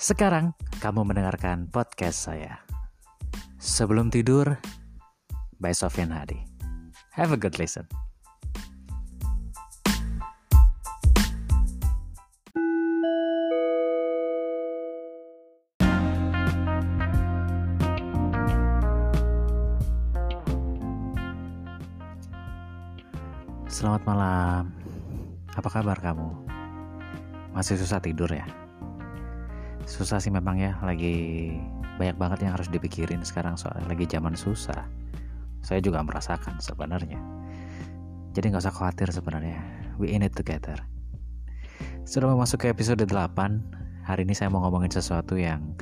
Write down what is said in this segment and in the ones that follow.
Sekarang kamu mendengarkan podcast saya. Sebelum tidur, by Sofian Hadi. Have a good listen. Selamat malam. Apa kabar kamu? Masih susah tidur ya? Susah sih memang ya, lagi banyak banget yang harus dipikirin sekarang soalnya lagi zaman susah. Saya juga merasakan sebenarnya. Jadi nggak usah khawatir sebenarnya. We in it together. Sudah memasuki episode 8. Hari ini saya mau ngomongin sesuatu yang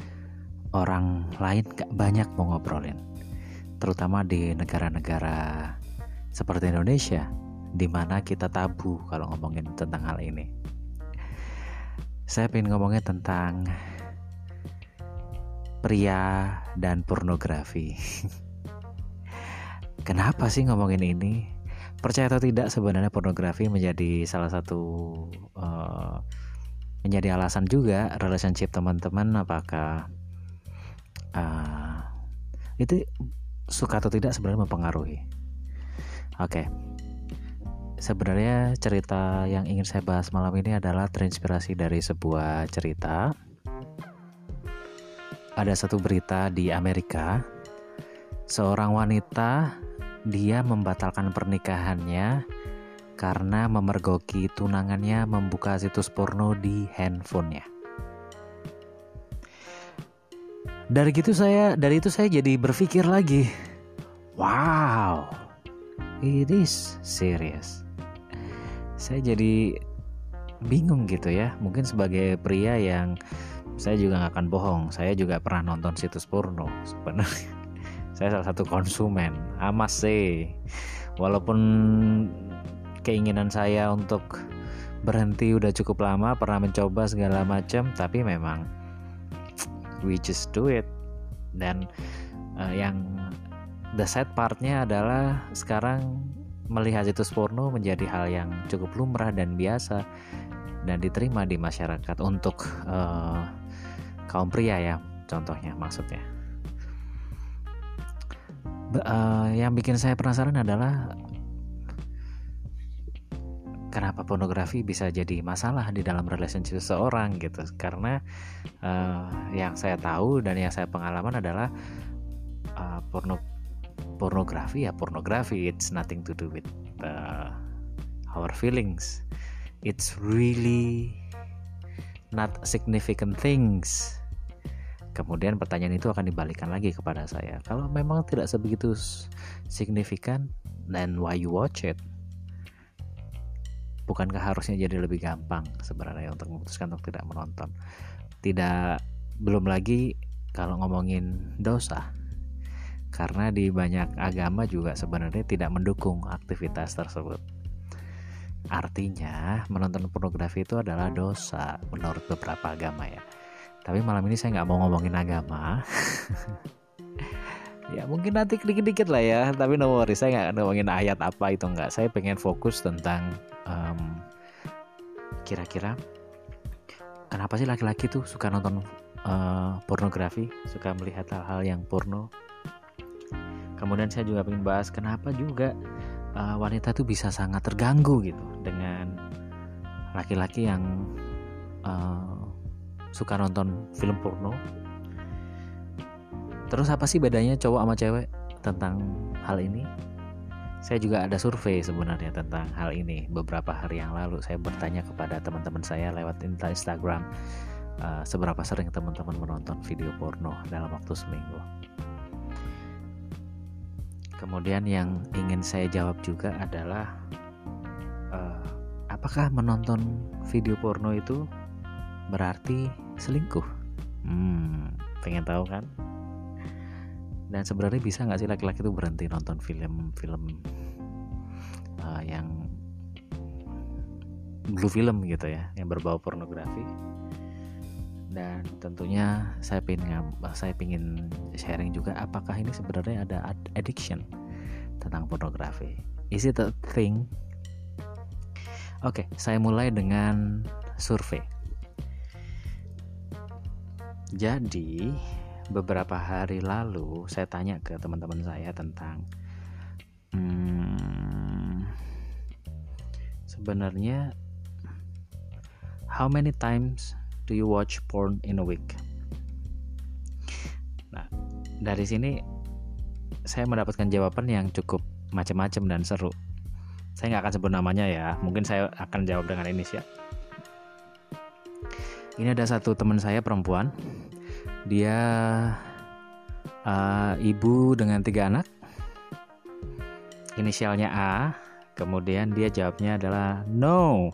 orang lain gak banyak mau ngobrolin. Terutama di negara-negara seperti Indonesia di mana kita tabu kalau ngomongin tentang hal ini. Saya ingin ngomongin tentang pria dan pornografi. Kenapa sih ngomongin ini? Percaya atau tidak sebenarnya pornografi menjadi salah satu uh, menjadi alasan juga relationship teman-teman apakah uh, itu suka atau tidak sebenarnya mempengaruhi. Oke. Okay sebenarnya cerita yang ingin saya bahas malam ini adalah terinspirasi dari sebuah cerita. Ada satu berita di Amerika, seorang wanita dia membatalkan pernikahannya karena memergoki tunangannya membuka situs porno di handphonenya. Dari itu saya dari itu saya jadi berpikir lagi, wow, it is serious. Saya jadi bingung gitu ya. Mungkin sebagai pria yang saya juga nggak akan bohong saya juga pernah nonton situs porno sebenarnya. Saya salah satu konsumen amas sih walaupun keinginan saya untuk berhenti udah cukup lama pernah mencoba segala macam tapi memang we just do it. Dan uh, yang the sad partnya adalah sekarang melihat situs porno menjadi hal yang cukup lumrah dan biasa dan diterima di masyarakat untuk uh, kaum pria ya contohnya maksudnya. Uh, yang bikin saya penasaran adalah kenapa pornografi bisa jadi masalah di dalam relationship seseorang gitu. Karena uh, yang saya tahu dan yang saya pengalaman adalah uh, porno pornografi ya pornografi it's nothing to do with uh, our feelings. It's really not significant things. Kemudian pertanyaan itu akan dibalikan lagi kepada saya. Kalau memang tidak sebegitu signifikan then why you watch it? Bukankah harusnya jadi lebih gampang sebenarnya untuk memutuskan untuk tidak menonton? Tidak belum lagi kalau ngomongin dosa. Karena di banyak agama juga sebenarnya tidak mendukung aktivitas tersebut. Artinya, menonton pornografi itu adalah dosa menurut beberapa agama ya. Tapi malam ini saya nggak mau ngomongin agama. ya mungkin nanti dikit-dikit lah ya. Tapi no worry, saya nggak ngomongin ayat apa itu nggak. Saya pengen fokus tentang um, kira-kira kenapa sih laki-laki tuh suka nonton uh, pornografi, suka melihat hal-hal yang porno kemudian saya juga ingin bahas kenapa juga uh, wanita itu bisa sangat terganggu gitu dengan laki-laki yang uh, suka nonton film porno. Terus apa sih bedanya cowok sama cewek tentang hal ini? Saya juga ada survei sebenarnya tentang hal ini beberapa hari yang lalu. Saya bertanya kepada teman-teman saya lewat Instagram uh, seberapa sering teman-teman menonton video porno dalam waktu seminggu Kemudian yang ingin saya jawab juga adalah uh, apakah menonton video porno itu berarti selingkuh? Hmm, pengen tahu kan? Dan sebenarnya bisa nggak sih laki-laki itu berhenti nonton film-film uh, yang blue film gitu ya, yang berbau pornografi? Dan tentunya saya ingin saya ingin sharing juga apakah ini sebenarnya ada addiction tentang pornografi. Is it a thing? Oke okay, saya mulai dengan survei. Jadi beberapa hari lalu saya tanya ke teman-teman saya tentang hmm, sebenarnya how many times do you watch porn in a week? Nah, dari sini saya mendapatkan jawaban yang cukup macam-macam dan seru. Saya nggak akan sebut namanya ya, mungkin saya akan jawab dengan inisial. Ini ada satu teman saya perempuan, dia uh, ibu dengan tiga anak, inisialnya A, kemudian dia jawabnya adalah no,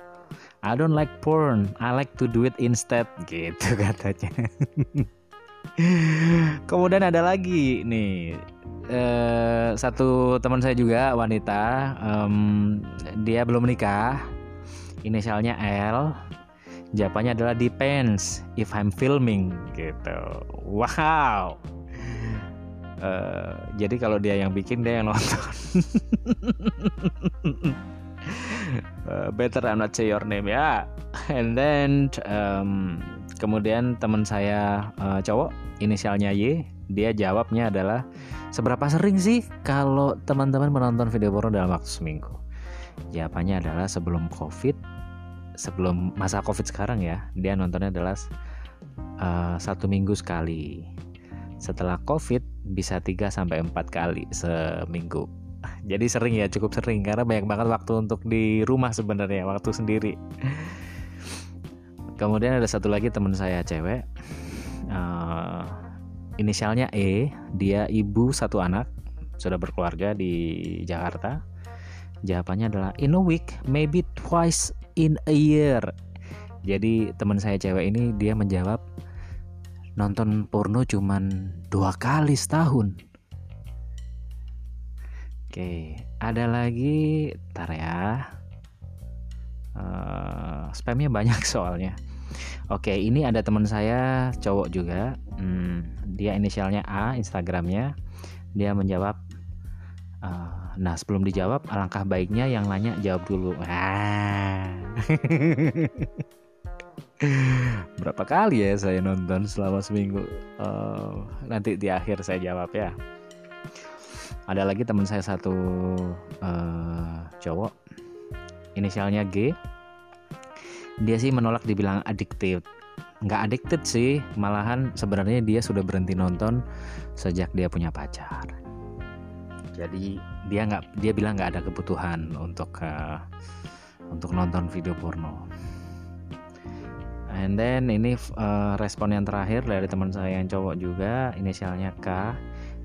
I don't like porn, I like to do it instead, gitu katanya. Kemudian ada lagi nih eh, satu teman saya juga wanita, um, dia belum menikah, inisialnya L. Jawabannya adalah depends if I'm filming gitu. Wow. Uh, jadi kalau dia yang bikin dia yang nonton. uh, better I'm not say your name ya. And then um, kemudian teman saya uh, cowok inisialnya Y dia jawabnya adalah seberapa sering sih kalau teman-teman menonton video porno dalam waktu seminggu? Jawabannya adalah sebelum covid sebelum masa covid sekarang ya dia nontonnya adalah uh, satu minggu sekali. Setelah covid bisa 3 sampai empat kali seminggu jadi sering ya cukup sering. Karena banyak banget waktu untuk di rumah sebenarnya waktu sendiri. Kemudian ada satu lagi teman saya cewek. Uh, inisialnya E. Dia ibu satu anak sudah berkeluarga di Jakarta. Jawabannya adalah in a week maybe twice in a year. Jadi teman saya cewek ini dia menjawab nonton porno cuman dua kali setahun oke ada lagi? Tar ya. Uh, spamnya banyak soalnya. Oke ini ada teman saya cowok juga. Hmm, dia inisialnya A Instagramnya. Dia menjawab uh, nah sebelum dijawab alangkah baiknya yang nanya jawab dulu. Ah. berapa kali ya saya nonton selama seminggu? Uh, nanti di akhir saya jawab ya ada lagi teman saya satu uh, cowok. Inisialnya G. Dia sih menolak dibilang addicted. Nggak addicted sih malahan sebenarnya dia sudah berhenti nonton sejak dia punya pacar. Jadi dia nggak dia bilang nggak ada kebutuhan untuk uh, untuk nonton video porno. And then ini uh, respon yang terakhir dari teman saya yang cowok juga inisialnya K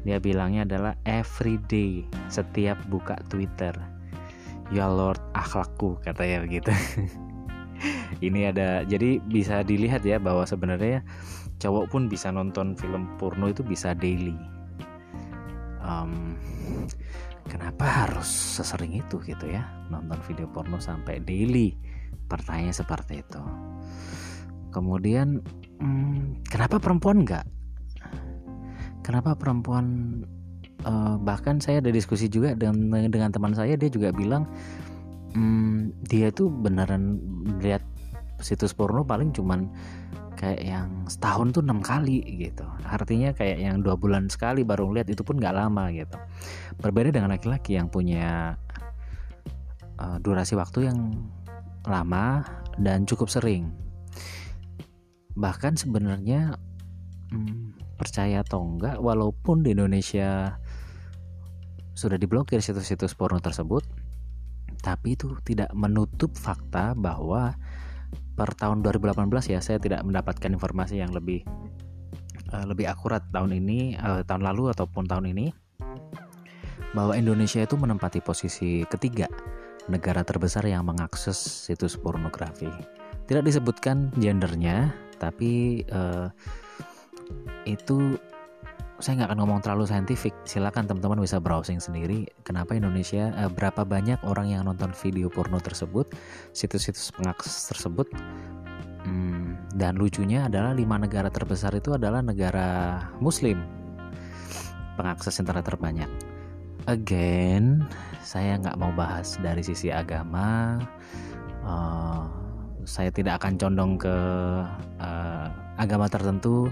dia bilangnya adalah everyday setiap buka Twitter. Ya Lord akhlakku katanya begitu. Ini ada jadi bisa dilihat ya bahwa sebenarnya cowok pun bisa nonton film porno itu bisa daily. Um, kenapa harus sesering itu gitu ya? Nonton video porno sampai daily. Pertanyaan seperti itu. Kemudian hmm, kenapa perempuan enggak kenapa perempuan uh, bahkan saya ada diskusi juga dengan dengan teman saya dia juga bilang hmm, dia tuh beneran lihat situs porno paling cuman kayak yang setahun tuh enam kali gitu. Artinya kayak yang dua bulan sekali baru lihat itu pun nggak lama gitu. Berbeda dengan laki-laki yang punya uh, durasi waktu yang lama dan cukup sering. Bahkan sebenarnya hmm, percaya atau enggak walaupun di Indonesia sudah diblokir situs-situs porno tersebut tapi itu tidak menutup fakta bahwa per tahun 2018 ya saya tidak mendapatkan informasi yang lebih uh, lebih akurat tahun ini uh, tahun lalu ataupun tahun ini bahwa Indonesia itu menempati posisi ketiga negara terbesar yang mengakses situs pornografi. Tidak disebutkan gendernya, tapi uh, itu saya nggak akan ngomong terlalu saintifik. Silakan teman-teman bisa browsing sendiri. Kenapa Indonesia uh, berapa banyak orang yang nonton video porno tersebut, situs-situs pengakses tersebut. Hmm, dan lucunya adalah lima negara terbesar itu adalah negara Muslim pengakses internet terbanyak. Again, saya nggak mau bahas dari sisi agama. Uh, saya tidak akan condong ke uh, agama tertentu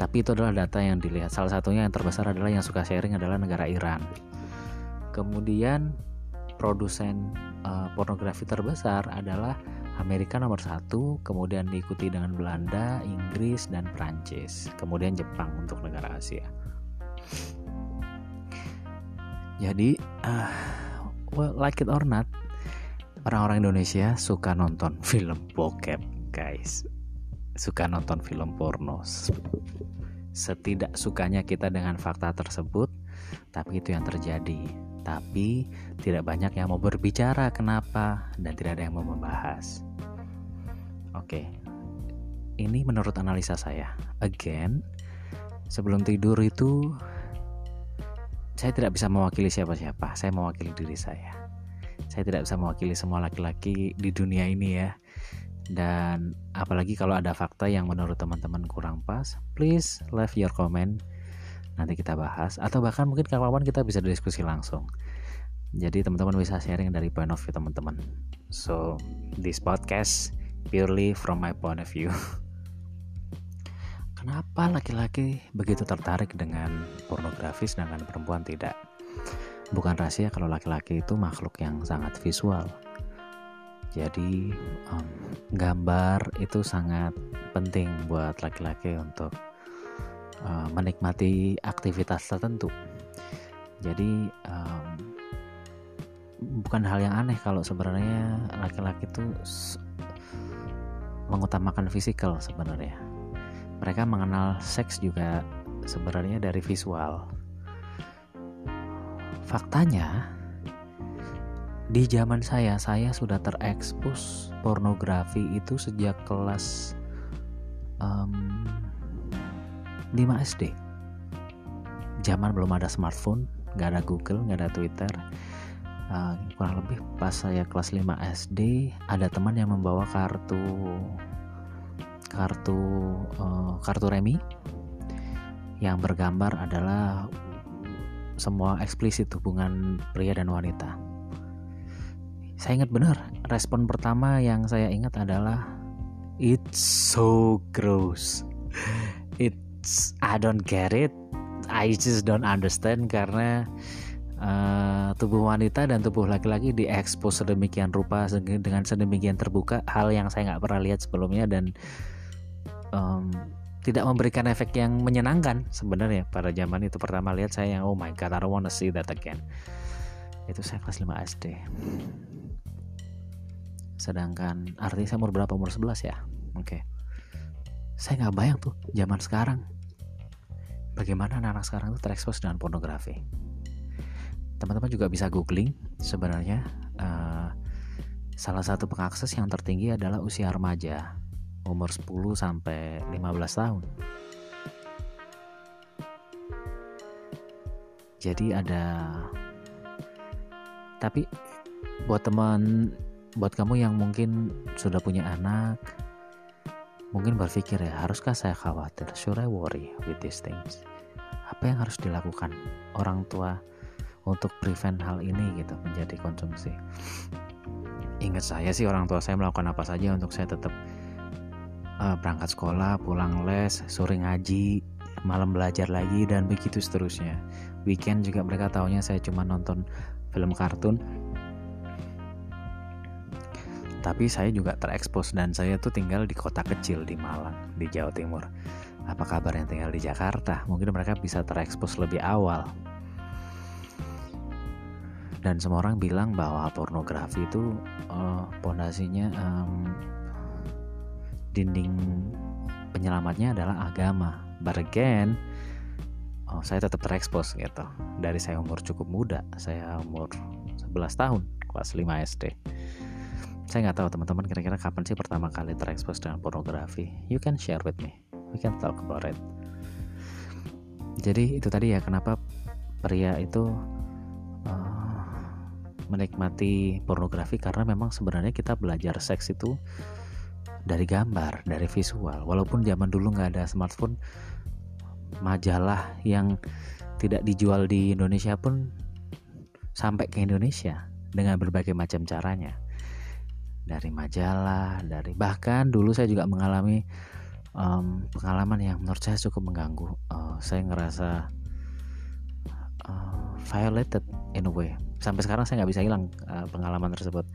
tapi itu adalah data yang dilihat salah satunya yang terbesar adalah yang suka sharing adalah negara Iran kemudian produsen uh, pornografi terbesar adalah Amerika nomor satu, kemudian diikuti dengan Belanda, Inggris, dan Prancis, kemudian Jepang untuk negara Asia. Jadi, uh, well, like it or not, orang-orang Indonesia suka nonton film bokep, guys. Suka nonton film porno. Setidak sukanya kita dengan fakta tersebut, tapi itu yang terjadi tapi tidak banyak yang mau berbicara kenapa dan tidak ada yang mau membahas. Oke, ini menurut analisa saya. Again, sebelum tidur itu saya tidak bisa mewakili siapa-siapa. Saya mewakili diri saya. Saya tidak bisa mewakili semua laki-laki di dunia ini ya. Dan apalagi kalau ada fakta yang menurut teman-teman kurang pas, please leave your comment. Nanti kita bahas. Atau bahkan mungkin kawan-kawan kita bisa diskusi langsung. Jadi teman-teman bisa sharing dari point of view teman-teman. So this podcast purely from my point of view. Kenapa laki-laki begitu tertarik dengan pornografi sedangkan perempuan tidak? Bukan rahasia kalau laki-laki itu makhluk yang sangat visual jadi um, gambar itu sangat penting buat laki-laki untuk uh, menikmati aktivitas tertentu. Jadi um, bukan hal yang aneh kalau sebenarnya laki-laki itu mengutamakan fisikal sebenarnya. Mereka mengenal seks juga sebenarnya dari visual. Faktanya di zaman saya saya sudah terekspos pornografi itu sejak kelas um, 5 SD zaman belum ada smartphone nggak ada Google nggak ada Twitter. Uh, kurang lebih pas saya kelas 5 SD ada teman yang membawa kartu kartu uh, kartu remi. Yang bergambar adalah semua eksplisit hubungan pria dan wanita saya ingat benar respon pertama yang saya ingat adalah it's so gross. It I don't get it. I just don't understand karena uh, tubuh wanita dan tubuh laki-laki diekspos sedemikian rupa dengan sedemikian terbuka hal yang saya nggak pernah lihat sebelumnya dan um, tidak memberikan efek yang menyenangkan sebenarnya pada zaman itu pertama lihat saya yang oh my god I don't wanna see that again. Itu saya kelas 5 SD sedangkan artinya saya umur berapa? Umur 11 ya? Oke. Okay saya nggak bayang tuh zaman sekarang. Bagaimana anak-anak sekarang tuh terekspos dengan pornografi. Teman-teman juga bisa googling sebenarnya uh, salah satu pengakses yang tertinggi adalah usia remaja. Umur 10 sampai 15 tahun. Jadi ada tapi buat teman buat kamu yang mungkin sudah punya anak Mungkin berpikir ya, haruskah saya khawatir? Should I worry with these things? Apa yang harus dilakukan orang tua untuk prevent hal ini gitu menjadi konsumsi? Ingat saya sih orang tua saya melakukan apa saja untuk saya tetap uh, berangkat sekolah, pulang les, sore ngaji, malam belajar lagi dan begitu seterusnya. Weekend juga mereka taunya saya cuma nonton film kartun tapi saya juga terekspos dan saya tuh tinggal di kota kecil di Malang di Jawa Timur. Apa kabar yang tinggal di Jakarta? Mungkin mereka bisa terekspos lebih awal. Dan semua orang bilang bahwa pornografi itu uh, pondasinya um, dinding penyelamatnya adalah agama. But again oh, saya tetap terekspos gitu. Dari saya umur cukup muda saya umur 11 tahun kelas 5 SD saya nggak tahu teman-teman kira-kira kapan sih pertama kali terekspos dengan pornografi. You can share with me. We can talk about it. Jadi itu tadi ya kenapa pria itu uh, menikmati pornografi? Karena memang sebenarnya kita belajar seks itu dari gambar dari visual. Walaupun zaman dulu nggak ada smartphone majalah yang tidak dijual di Indonesia pun sampai ke Indonesia dengan berbagai macam caranya dari majalah, dari bahkan dulu saya juga mengalami um, pengalaman yang menurut saya cukup mengganggu. Uh, saya ngerasa uh, violated in a way. Sampai sekarang saya nggak bisa hilang uh, pengalaman tersebut.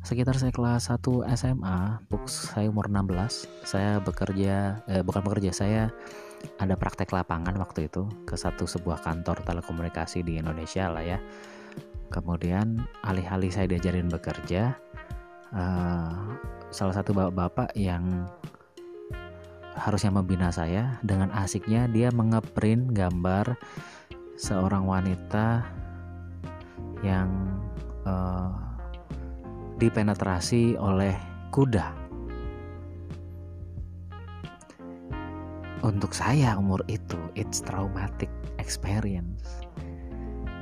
Sekitar saya kelas 1 SMA saya umur 16 saya bekerja eh, bukan bekerja saya ada praktek lapangan waktu itu ke satu sebuah kantor telekomunikasi di Indonesia lah ya. Kemudian alih-alih saya diajarin bekerja uh, salah satu bapak-bapak yang harusnya membina saya dengan asiknya dia mengeprint gambar seorang wanita yang uh, dipenetrasi oleh kuda. Untuk saya umur itu, it's traumatic experience.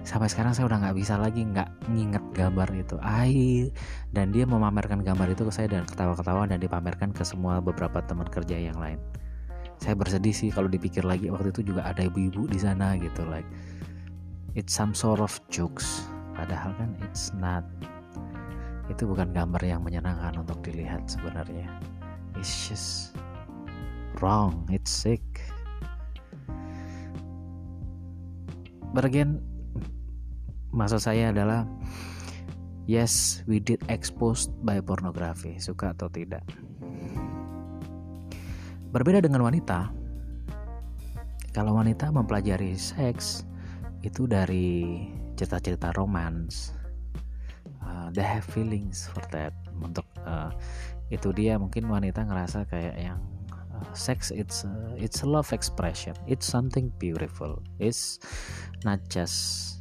Sampai sekarang saya udah nggak bisa lagi nggak nginget gambar itu. Ai. Dan dia memamerkan gambar itu ke saya dan ketawa-ketawa dan dipamerkan ke semua beberapa teman kerja yang lain. Saya bersedih sih kalau dipikir lagi waktu itu juga ada ibu-ibu di sana gitu like it's some sort of jokes. Padahal kan it's not. Itu bukan gambar yang menyenangkan untuk dilihat sebenarnya. It's just wrong. It's sick. But again maksud saya adalah yes we did exposed by pornography suka atau tidak. Berbeda dengan wanita, kalau wanita mempelajari seks itu dari cerita-cerita romans, uh, they have feelings for that. Untuk uh, itu dia mungkin wanita ngerasa kayak yang uh, sex it's uh, it's a love expression, it's something beautiful, it's not just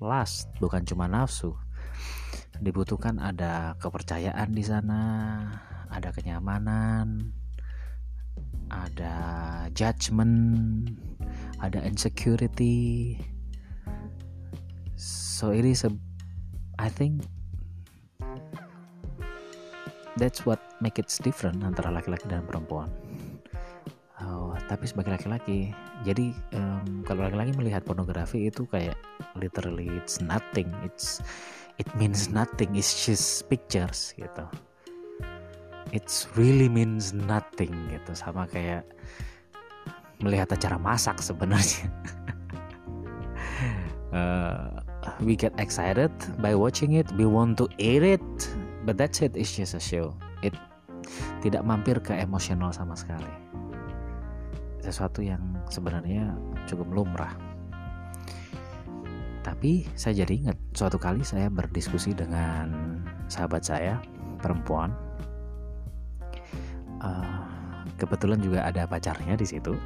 lust, bukan cuma nafsu. Dibutuhkan ada kepercayaan di sana, ada kenyamanan, ada judgment, ada insecurity. So it is a, I think that's what make it different antara laki-laki dan perempuan. Oh, tapi sebagai laki-laki, jadi um, kalau laki-laki melihat pornografi itu kayak literally it's nothing, it's it means nothing, it's just pictures gitu. It's really means nothing gitu sama kayak melihat acara masak sebenarnya. Uh, we get excited by watching it we want to eat it but that's it it's just a show. It tidak mampir ke emosional sama sekali sesuatu yang sebenarnya cukup lumrah. Tapi saya jadi ingat suatu kali saya berdiskusi dengan sahabat saya perempuan. Uh, kebetulan juga ada pacarnya di situ.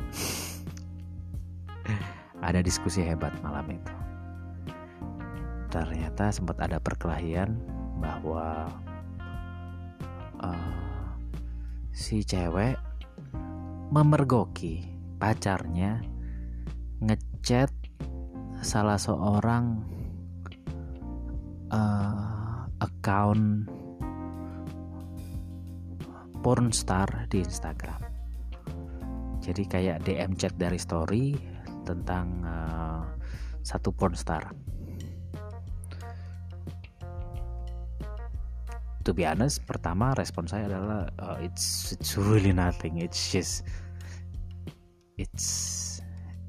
Ada diskusi hebat malam itu. Ternyata sempat ada perkelahian bahwa uh, si cewek memergoki pacarnya ngechat salah seorang uh, account porn star di Instagram. Jadi kayak DM chat dari story tentang uh, satu porn To be honest, pertama respon saya adalah uh, it's it's really nothing. It's just it's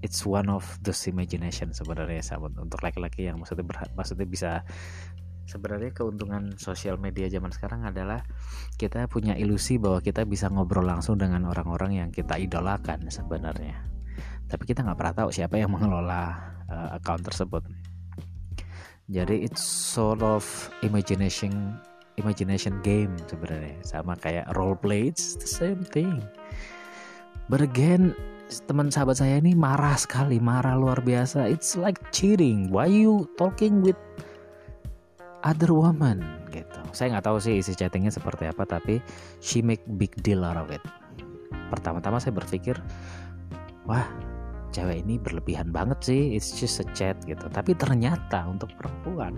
it's one of those imagination sebenarnya sahabat untuk laki-laki yang maksudnya berhak, maksudnya bisa sebenarnya keuntungan sosial media zaman sekarang adalah kita punya ilusi bahwa kita bisa ngobrol langsung dengan orang-orang yang kita idolakan sebenarnya. Tapi kita nggak pernah tahu siapa yang mengelola uh, account tersebut. Jadi it's sort of imagination imagination game sebenarnya sama kayak role play it's the same thing but again teman sahabat saya ini marah sekali marah luar biasa it's like cheating why you talking with other woman gitu. Saya nggak tahu sih isi chattingnya seperti apa, tapi she make big deal out of it. Pertama-tama saya berpikir, wah cewek ini berlebihan banget sih, it's just a chat gitu. Tapi ternyata untuk perempuan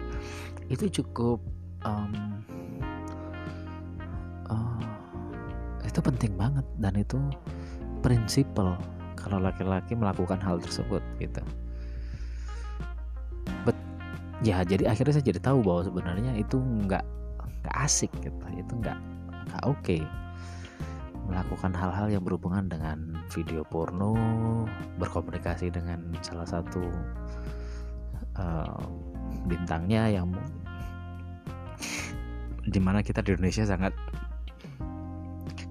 itu cukup um, uh, itu penting banget dan itu prinsipal kalau laki-laki melakukan hal tersebut gitu ya jadi akhirnya saya jadi tahu bahwa sebenarnya itu nggak nggak asik gitu itu nggak nggak oke okay. melakukan hal-hal yang berhubungan dengan video porno, berkomunikasi dengan salah satu uh, bintangnya yang di mana kita di Indonesia sangat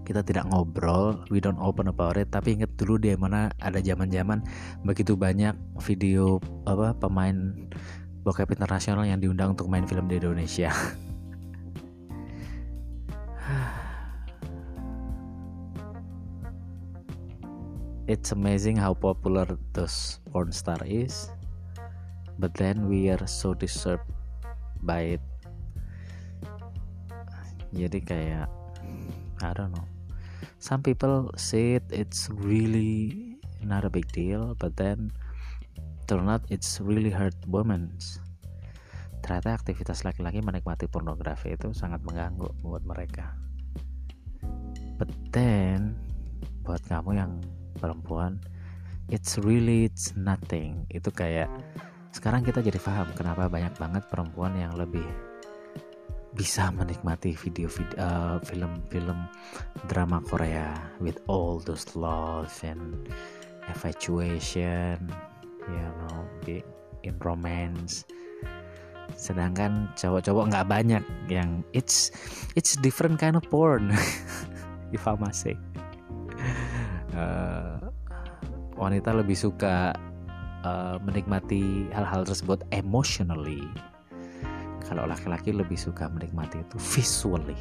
kita tidak ngobrol, we don't open about it. Tapi inget dulu di mana ada zaman-zaman begitu banyak video apa pemain bokep internasional yang diundang untuk main film di Indonesia. It's amazing how popular those porn star is, but then we are so disturbed by it. Jadi kayak I don't know. Some people say it, it's really not a big deal but then turn out it's really hurt women ternyata aktivitas laki-laki menikmati pornografi itu sangat mengganggu buat mereka. But then buat kamu yang perempuan it's really it's nothing. Itu kayak sekarang kita jadi paham kenapa banyak banget perempuan yang lebih bisa menikmati video, video uh, film-film drama Korea with all those love and infatuation you know be in romance. Sedangkan cowok-cowok nggak banyak yang it's it's different kind of porn if I must say. Uh, wanita lebih suka uh, menikmati hal-hal tersebut emotionally kalau laki-laki lebih suka menikmati itu visually.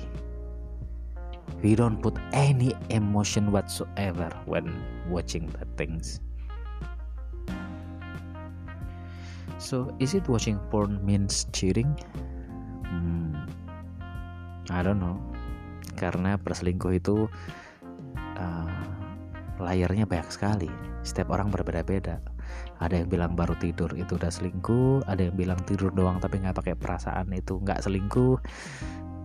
We don't put any emotion whatsoever when watching the things. So is it watching porn means cheating? Hmm, I don't know. Karena perselingkuh itu uh, layarnya banyak sekali. Setiap orang berbeda-beda ada yang bilang baru tidur itu udah selingkuh ada yang bilang tidur doang tapi nggak pakai perasaan itu nggak selingkuh.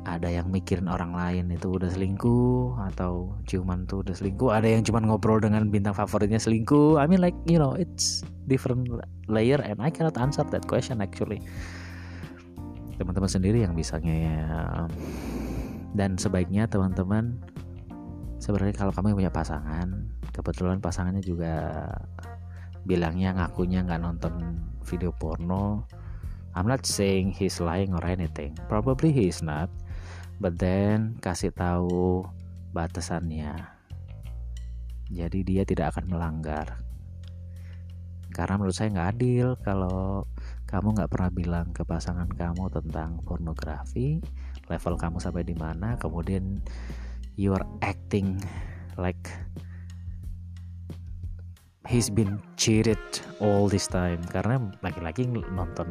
Ada yang mikirin orang lain itu udah selingkuh atau ciuman tuh udah selingkuh. Ada yang cuma ngobrol dengan bintang favoritnya selingkuh. I mean like you know it's different layer and I cannot answer that question actually. Teman-teman sendiri yang bisa dan sebaiknya teman-teman sebenarnya kalau kamu punya pasangan kebetulan pasangannya juga bilangnya ngakunya nggak nonton video porno. I'm not saying he's lying or anything. Probably he is not. But then kasih tahu batasannya. Jadi dia tidak akan melanggar. Karena menurut saya nggak adil kalau kamu nggak pernah bilang ke pasangan kamu tentang pornografi level kamu sampai di mana kemudian you are acting like he's been cheated all this time. Karena laki-laki nonton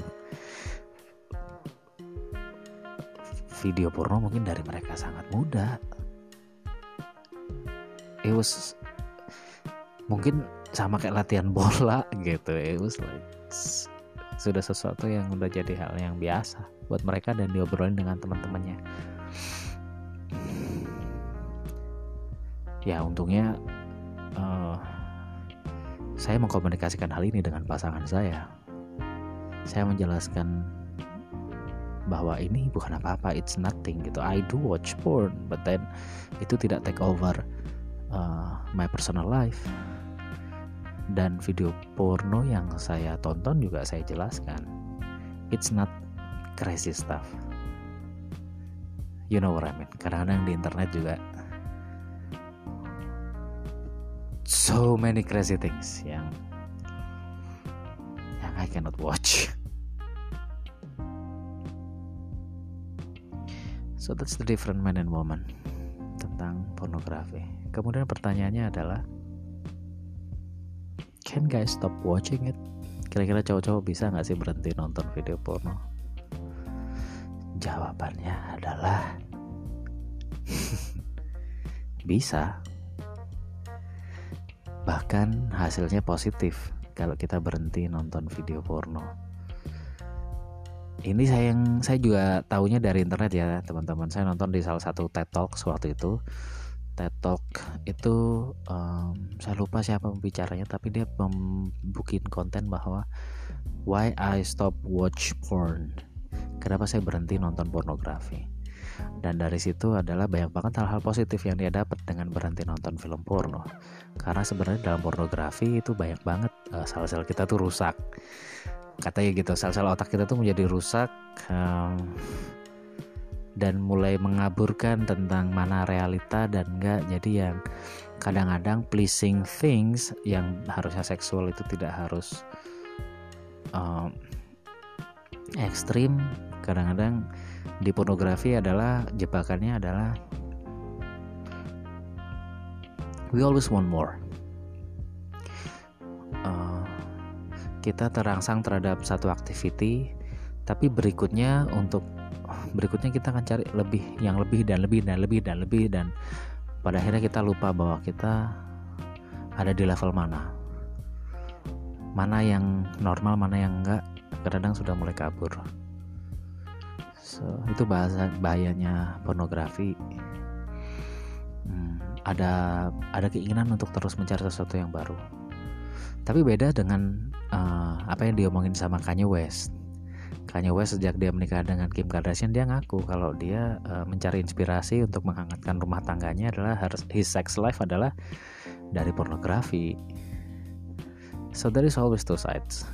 video porno mungkin dari mereka sangat muda. It was mungkin sama kayak latihan bola gitu. It was like sudah sesuatu yang udah jadi hal yang biasa buat mereka dan diobrolin dengan teman-temannya. Ya untungnya saya mengkomunikasikan hal ini dengan pasangan saya. Saya menjelaskan bahwa ini bukan apa-apa, it's nothing gitu. I do watch porn, but then itu tidak take over uh, my personal life. Dan video porno yang saya tonton juga saya jelaskan, it's not crazy stuff. You know what I mean? Kadang-kadang di internet juga so many crazy things yang yang I cannot watch. So that's the different man and woman tentang pornografi. Kemudian pertanyaannya adalah Can guys stop watching it? Kira-kira cowok-cowok bisa nggak sih berhenti nonton video porno? Jawabannya adalah bisa bahkan hasilnya positif kalau kita berhenti nonton video porno. Ini saya yang saya juga tahunya dari internet ya teman-teman. Saya nonton di salah satu TED Talk waktu itu. TED Talk itu um, saya lupa siapa pembicaranya tapi dia membukin konten bahwa why I stop watch porn. Kenapa saya berhenti nonton pornografi dan dari situ adalah banyak banget hal-hal positif yang dia dapat dengan berhenti nonton film porno. Karena sebenarnya dalam pornografi itu banyak banget uh, sel-sel kita tuh rusak. Katanya gitu sel-sel otak kita tuh menjadi rusak um, dan mulai mengaburkan tentang mana realita dan enggak. Jadi yang kadang-kadang pleasing things yang harusnya seksual itu tidak harus um, ekstrim kadang-kadang di pornografi adalah jebakannya adalah we always want more. Uh, kita terangsang terhadap satu activity tapi berikutnya untuk berikutnya kita akan cari lebih yang lebih dan lebih dan lebih dan lebih dan pada akhirnya kita lupa bahwa kita ada di level mana. Mana yang normal mana yang enggak kadang sudah mulai kabur so, itu bahasa bahayanya pornografi. Hmm, ada ada keinginan untuk terus mencari sesuatu yang baru. Tapi beda dengan uh, apa yang diomongin sama Kanye West. Kanye West sejak dia menikah dengan Kim Kardashian dia ngaku kalau dia uh, mencari inspirasi untuk menghangatkan rumah tangganya adalah harus his sex life adalah dari pornografi. So there is always two sides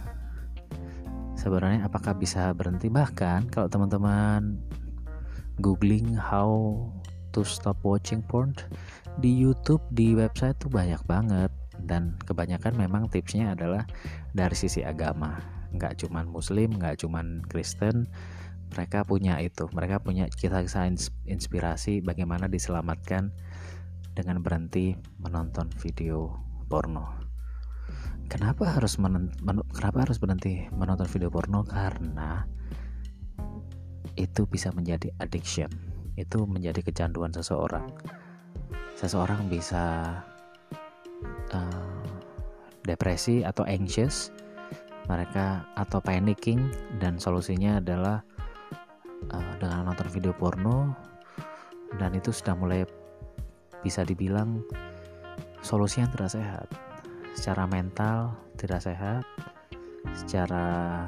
sebenarnya apakah bisa berhenti? Bahkan kalau teman-teman googling how to stop watching porn di YouTube di website tuh banyak banget. Dan kebanyakan memang tipsnya adalah dari sisi agama. Nggak cuman muslim nggak cuman Kristen mereka punya itu. Mereka punya kisah-kisah inspirasi bagaimana diselamatkan dengan berhenti menonton video porno Kenapa harus men, kenapa harus berhenti menonton video porno? Karena itu bisa menjadi addiction. Itu menjadi kecanduan seseorang. Seseorang bisa uh, depresi atau anxious, mereka atau panicking dan solusinya adalah uh, dengan nonton video porno dan itu sudah mulai bisa dibilang solusi yang tidak sehat secara mental tidak sehat secara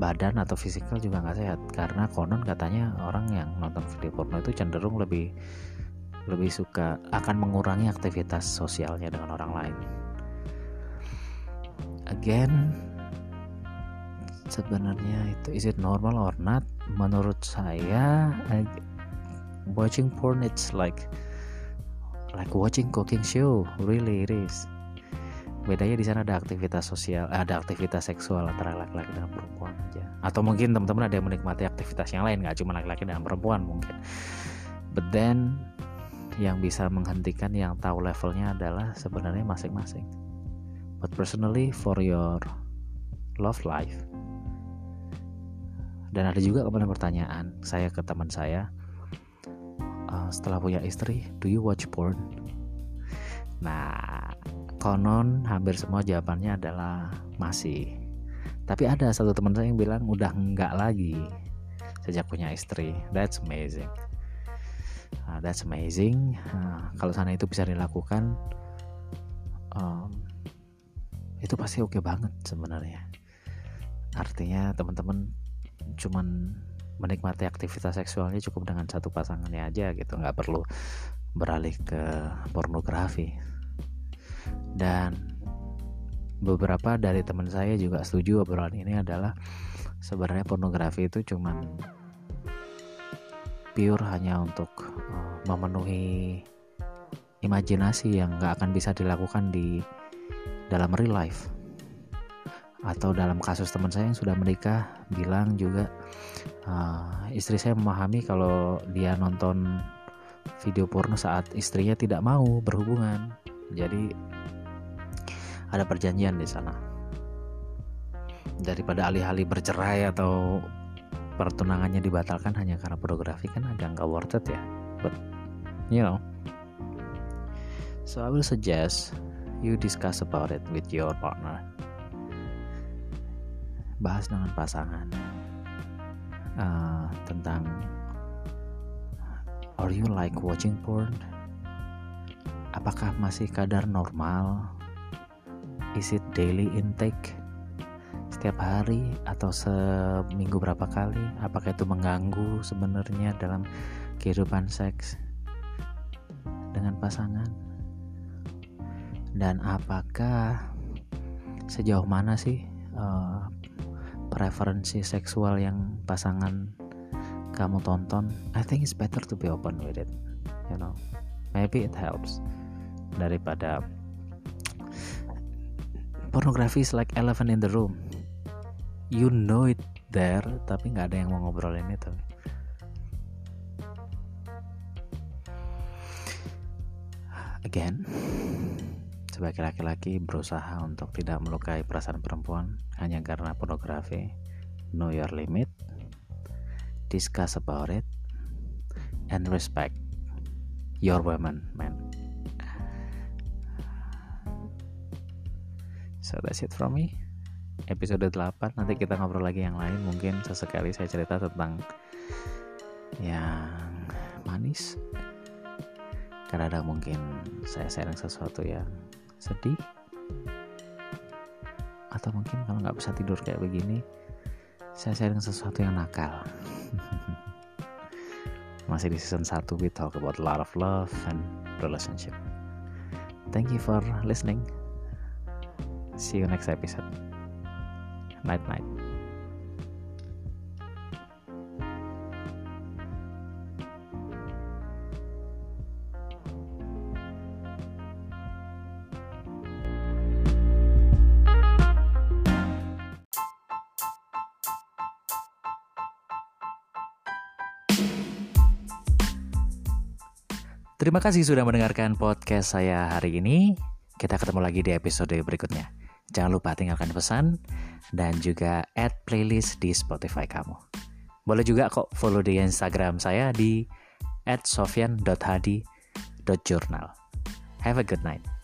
badan atau fisikal juga nggak sehat karena konon katanya orang yang nonton video porno itu cenderung lebih lebih suka akan mengurangi aktivitas sosialnya dengan orang lain. Again, sebenarnya itu is it normal or not? Menurut saya, watching porn it's like like watching cooking show really is. Bedanya di sana ada aktivitas sosial ada aktivitas seksual antara laki-laki dan perempuan aja. Atau mungkin teman-teman ada yang menikmati aktivitas yang lain nggak cuma laki-laki dan perempuan mungkin. But then yang bisa menghentikan yang tahu levelnya adalah sebenarnya masing-masing. But personally for your love life dan ada juga kemudian pertanyaan saya ke teman saya uh, setelah punya istri do you watch porn? Nah konon hampir semua jawabannya adalah masih. Tapi ada satu teman saya yang bilang udah enggak lagi sejak punya istri. That's amazing. Uh, that's amazing. Uh, kalau sana itu bisa dilakukan um, itu pasti oke okay banget sebenarnya. Artinya teman-teman cuman menikmati aktivitas seksualnya cukup dengan satu pasangannya aja gitu. Nggak perlu beralih ke pornografi. Dan beberapa dari teman saya juga setuju obrolan ini adalah sebenarnya pornografi itu cuman pure hanya untuk uh, memenuhi imajinasi yang nggak akan bisa dilakukan di dalam real life atau dalam kasus teman saya yang sudah menikah bilang juga uh, istri saya memahami kalau dia nonton video porno saat istrinya tidak mau berhubungan. Jadi ada perjanjian di sana. Daripada alih-alih bercerai atau pertunangannya dibatalkan hanya karena pornografi kan agak nggak worth it ya. But you know. So I will suggest you discuss about it with your partner bahas dengan pasangan. Uh, tentang are you like watching porn? Apakah masih kadar normal? Is it daily intake? Setiap hari atau seminggu berapa kali? Apakah itu mengganggu sebenarnya dalam kehidupan seks dengan pasangan? Dan apakah sejauh mana sih uh, preferensi seksual yang pasangan kamu tonton I think it's better to be open with it you know. Maybe it helps daripada pornografi is like elephant in the room. You know it there tapi nggak ada yang mau ngobrolin itu. Again sebagai laki-laki berusaha untuk tidak melukai perasaan perempuan hanya karena pornografi know your limit discuss about it and respect your woman man. So that's it from me. Episode 8 nanti kita ngobrol lagi yang lain. Mungkin sesekali saya cerita tentang yang manis. Karena ada mungkin saya sharing sesuatu yang sedih atau mungkin kalau nggak bisa tidur kayak begini saya sharing sesuatu yang nakal masih di season 1 we talk about a lot of love and relationship thank you for listening See you next episode. Night night. Terima kasih sudah mendengarkan podcast saya hari ini. Kita ketemu lagi di episode berikutnya. Jangan lupa tinggalkan pesan dan juga add playlist di Spotify kamu. Boleh juga kok follow di Instagram saya di @sofian.hadi.journal. Have a good night.